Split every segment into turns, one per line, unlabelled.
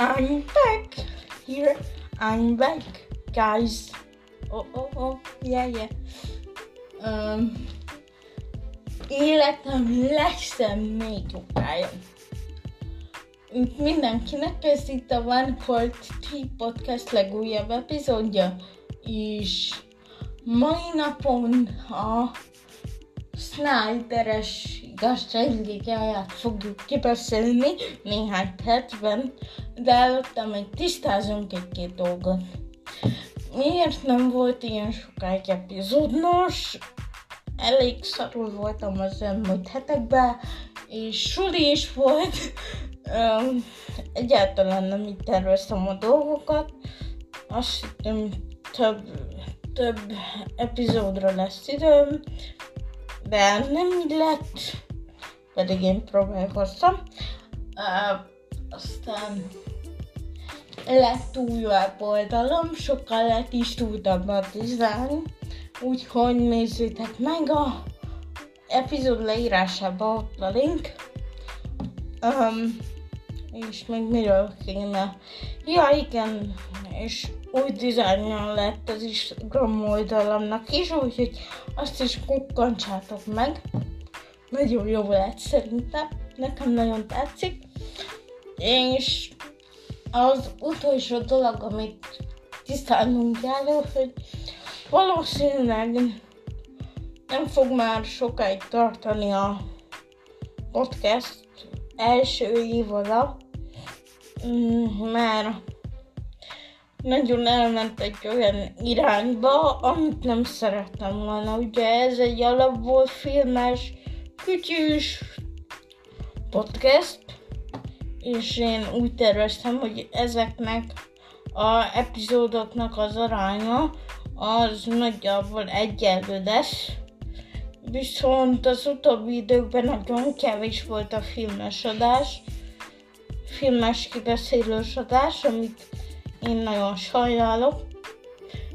I'm back. Here, I'm back, guys. Oh, oh, oh, yeah, yeah. Um, életem legszebb négy okája. Mindenkinek ez itt a One Cold Tea Podcast legújabb epizódja, és mai napon a Snyderes igazságligáját fogjuk kibeszélni néhány percben, de előtte még tisztázunk egy-két dolgot. Miért nem volt ilyen sokáig epizód? Nos, elég szarul voltam az elmúlt hetekben, és suli is volt. Um, egyáltalán nem így terveztem a dolgokat. Azt hittem több, több epizódra lesz időm, de nem így lett, pedig én próbálkoztam. Uh, aztán lett új sokkal lett is tudtam a dizájn, úgyhogy nézzétek meg a epizód leírásában ott a link. Um, és még miről kéne. Ja igen, és új dizájnja lett az Instagram oldalamnak is, úgyhogy azt is kukkantsátok meg. Nagyon jó lett szerintem, nekem nagyon tetszik. És az utolsó dolog, amit tisztálnunk kell, hogy valószínűleg nem fog már sokáig tartani a podcast első évada, mm, mert nagyon elment egy olyan irányba, amit nem szerettem volna. Ugye ez egy alapból filmes, kütyűs podcast, és én úgy terveztem, hogy ezeknek a epizódoknak az aránya az nagyjából egyenlő lesz. Viszont az utóbbi időkben nagyon kevés volt a filmes adás, filmes kibeszélős adás, amit én nagyon sajnálok,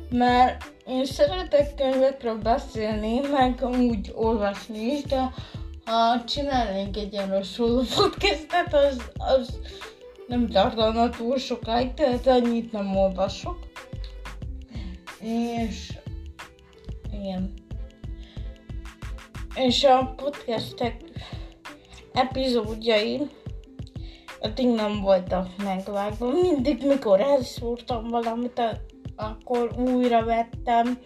mert én szeretek könyvekről beszélni, meg úgy olvasni is, de ha csinálnék egy ilyen szóló podcastet, az, az nem tartana túl sokáig, tehát annyit nem olvasok. És igen. És a podcastek epizódjai addig nem voltak megvágva. Mindig, mikor elszúrtam valamit, akkor újra vettem.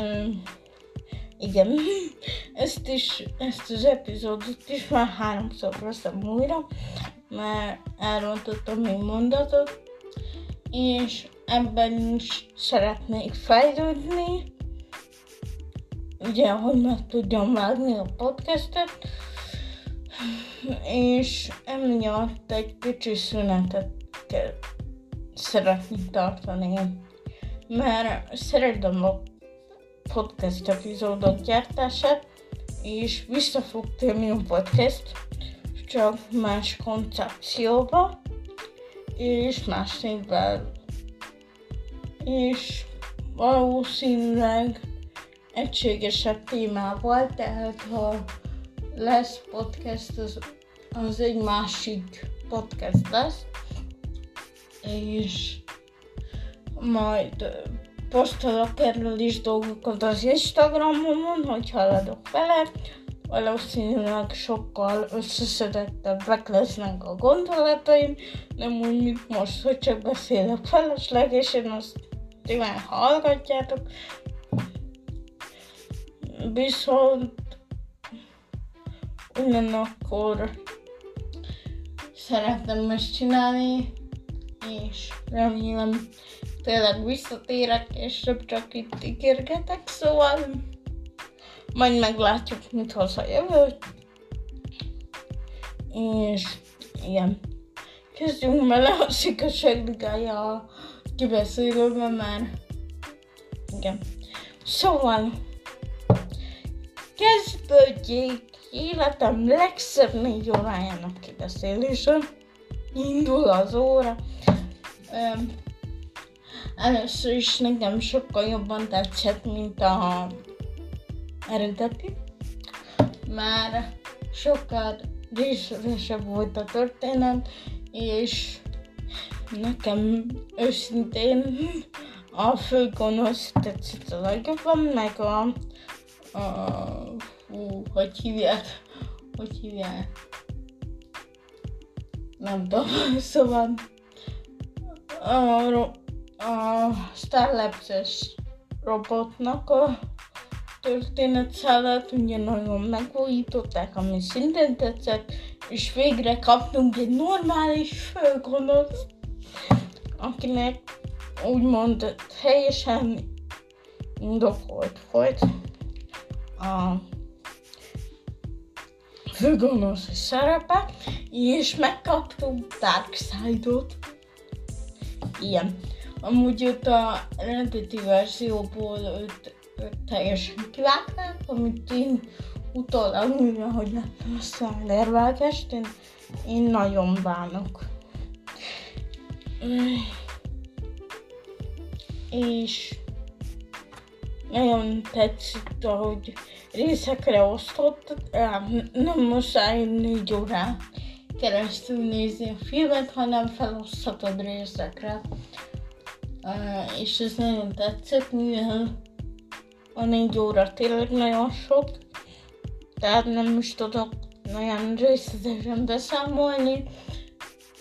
Um, igen, ezt is, ezt az epizódot is már háromszor veszem újra, mert elrontottam még mondatot, és ebben is szeretnék fejlődni, ugye, hogy meg tudjam vágni a podcastet, és emiatt egy kicsi szünetet kell szeretni tartani, mert szeretem a podcast epizódok gyártását, és vissza fog térni a podcast, csak más koncepcióba, és más névvel. És valószínűleg egységesebb témával, tehát ha lesz podcast, az, az egy másik podcast lesz, és majd posztolok erről is dolgokat az Instagramon, hogy haladok vele, valószínűleg sokkal összeszedettebbek lesznek a gondolataim, nem úgy, mint most, hogy csak beszélek feleslegesen, azt nyilván hallgatjátok. Viszont ugyanakkor szeretem ezt csinálni, és remélem tényleg visszatérek, és több csak itt ígérgetek, szóval majd meglátjuk, mit hoz a jövő. És igen, kezdjünk bele a szikasságligája a kibeszélőben, mert igen. Szóval kezdődjék életem legszebb négy órájának kibeszélése. Indul az óra. Um, először is nekem sokkal jobban tetszett, mint a eredeti, már sokkal részletesebb volt a történet, és nekem őszintén a főgonosz tetszett a legjobban, meg a, a hú, hogy hívják, hogy hívják, nem tudom, szóval a, a Starlabs-es robotnak a történetszállat ugye nagyon megújították, ami szintén tetszett, és végre kaptunk egy normális főgonosz, akinek úgymond teljesen indokolt volt a főgonosz szerepe, és megkaptunk Darkseid-ot. Ilyen. Amúgy ott a eredeti verzióból őt, őt teljesen kivágták, amit én utólag, mivel hogy láttam a szállérvágást, én, én nagyon bánok. És nagyon tetszett, ahogy részekre osztott, nem muszáj négy órán keresztül nézni a filmet, hanem feloszthatod részekre. És ez nagyon tetszett, mivel a négy óra tényleg nagyon sok, tehát nem is tudok nagyon részletesen beszámolni,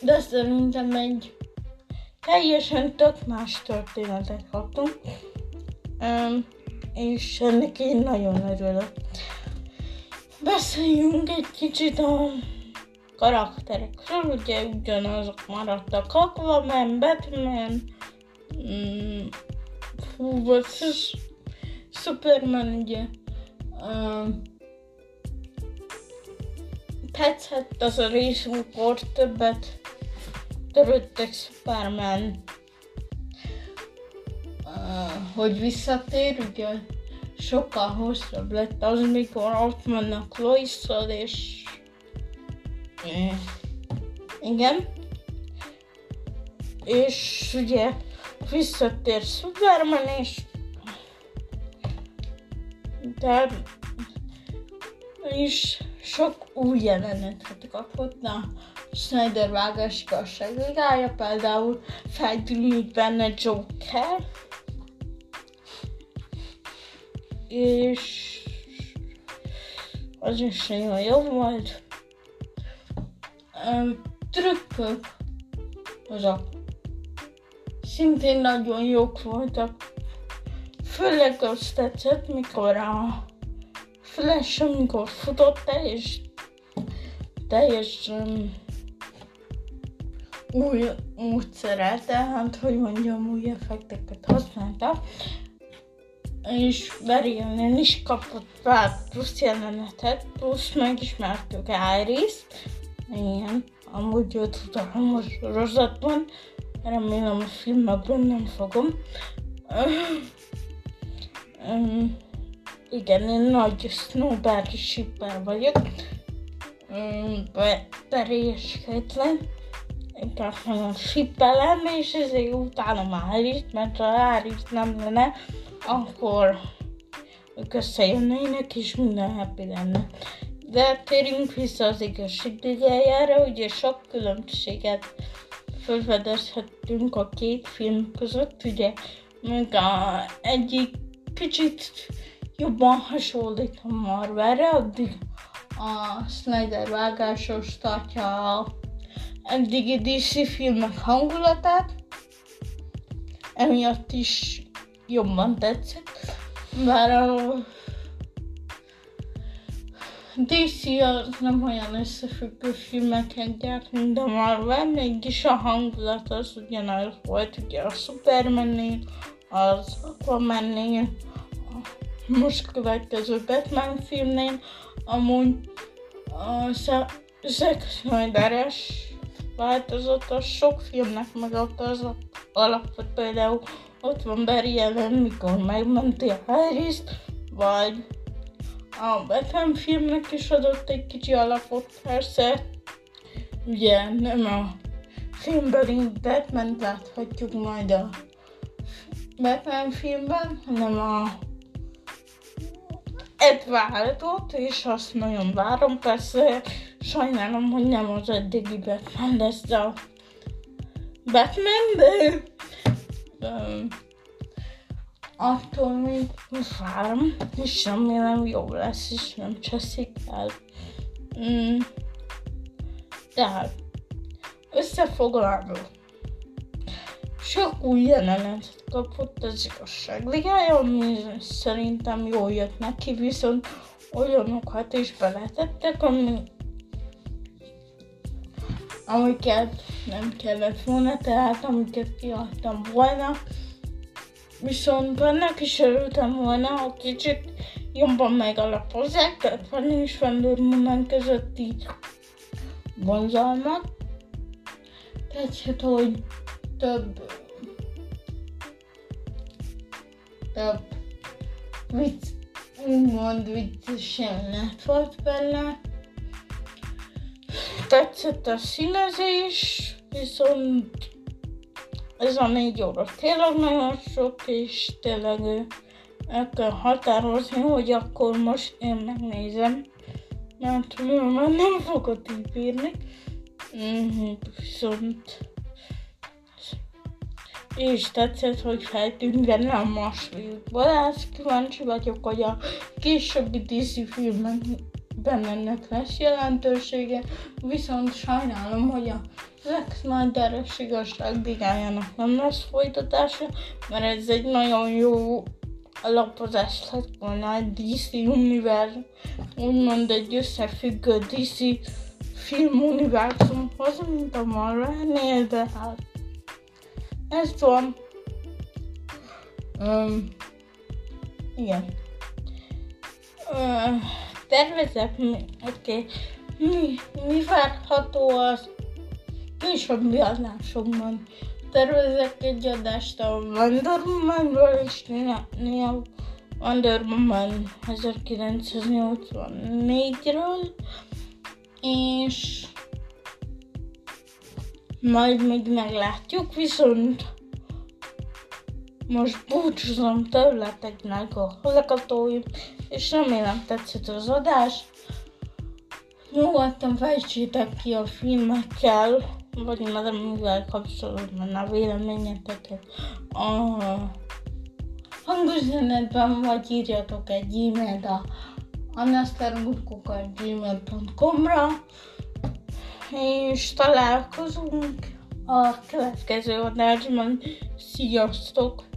de szerintem egy teljesen tök más történetet kaptunk, és ennek én nagyon örülök. Beszéljünk egy kicsit a karakterekről, ugye ugyanazok maradtak Aquaman, Batman, mm, fú, versus Superman, ugye. Um, tetszett az a rész, amikor többet törődtek Superman, uh, hogy visszatér, ugye sokkal hosszabb lett az, mikor ott vannak lois és uh, igen. És ugye visszatér Superman, és de és sok új jelenetet kapott. A Snyder vágás igazságvilága, például feltűnik benne Joker, és az is nagyon jó volt. Trükkök, azok szintén nagyon jók voltak. Főleg azt tetszett, mikor a Flash, amikor futott teljes, teljes um, új módszerrel, tehát hogy mondjam, új effekteket használta, és Barry is kapott pár plusz jelenetet, plusz megismertük Iris-t, igen, amúgy őt utalom a sorozatban, remélem a filmekben nem fogom. um, igen, én nagy snowboard shipper vagyok. Um, és Caitlin inkább nagyon sippelem, és ezért utálom Árit, mert ha Árit nem lenne, akkor ők összejönnének, és minden happy lenne. De térjünk vissza az igazságügyeljára, ugye sok különbséget felfedezhetünk a két film között, ugye még a egyik kicsit jobban hasonlít a Marvelre, addig a Snyder vágásos tartja a eddigi DC filmek hangulatát, emiatt is jobban tetszett, bár a DC az nem olyan összefüggő filmeket gyárt, mint a Marvel, mégis a hangulat az ugyanaz volt, ugye a Superman-nél, az Aquaman-nél, a most következő Batman filmnél, amúgy a Zack Snyder-es változatos, sok filmnek megadta az alapot, például ott van Barry Allen, mikor megmenti a harris vagy a Batman filmnek is adott egy kicsi alapot, persze, ugye nem a filmben batman láthatjuk majd a Batman filmben, hanem a Edwardot, és azt nagyon várom, persze sajnálom, hogy nem az eddigi Batman lesz, de Batmanből. Um, attól még várom, és remélem jó lesz, és nem cseszik el. Mm. Tehát, összefoglalva, sok új jelenetet kapott az igazság ligája, ami szerintem jól jött neki, viszont olyanokat is beletettek, ami amiket nem kellett volna, tehát amiket kiadtam volna. Viszont annak is örültem volna, ha kicsit jobban megalapozzák, tehát van is Wonder Woman közötti vonzalmat. Tehát, hogy több több vicc, úgymond vicces jelenet volt benne. Tetszett a színezés, viszont ez a négy óra tényleg nagyon sok, és tényleg el kell határozni, hogy akkor most én megnézem, mert már nem fogod így bírni. Mm-hmm, viszont és tetszett, hogy feltűnt benne a masvívból. Ez kíváncsi vagyok, hogy a későbbi DC filmekben ennek lesz jelentősége, viszont sajnálom, hogy a Zack Snyder-es igazságdigájának nem lesz folytatása, mert ez egy nagyon jó alapozás lett volna egy DC univerzum, úgymond egy összefüggő DC film univerzumhoz, mint a Marvel-nél, de hát ez van. Um, igen. Uh, tervezek, oké, okay. mi, mi várható az későbbi adásokban. Tervezek egy adást a Wonder Woman-ról és néha Wonder Woman 1984-ről, és majd még meglátjuk, viszont most búcsúzom tőleteknek a hallgatóim, és remélem tetszett az adás. Nyugodtan fejtsétek ki a filmekkel, vagy mivel kapcsolatban a véleményeteket a hangüzenetben, vagy írjatok egy e-mailt a anasztermutkokat.gmail.com-ra és találkozunk a következő adásban. Sziasztok!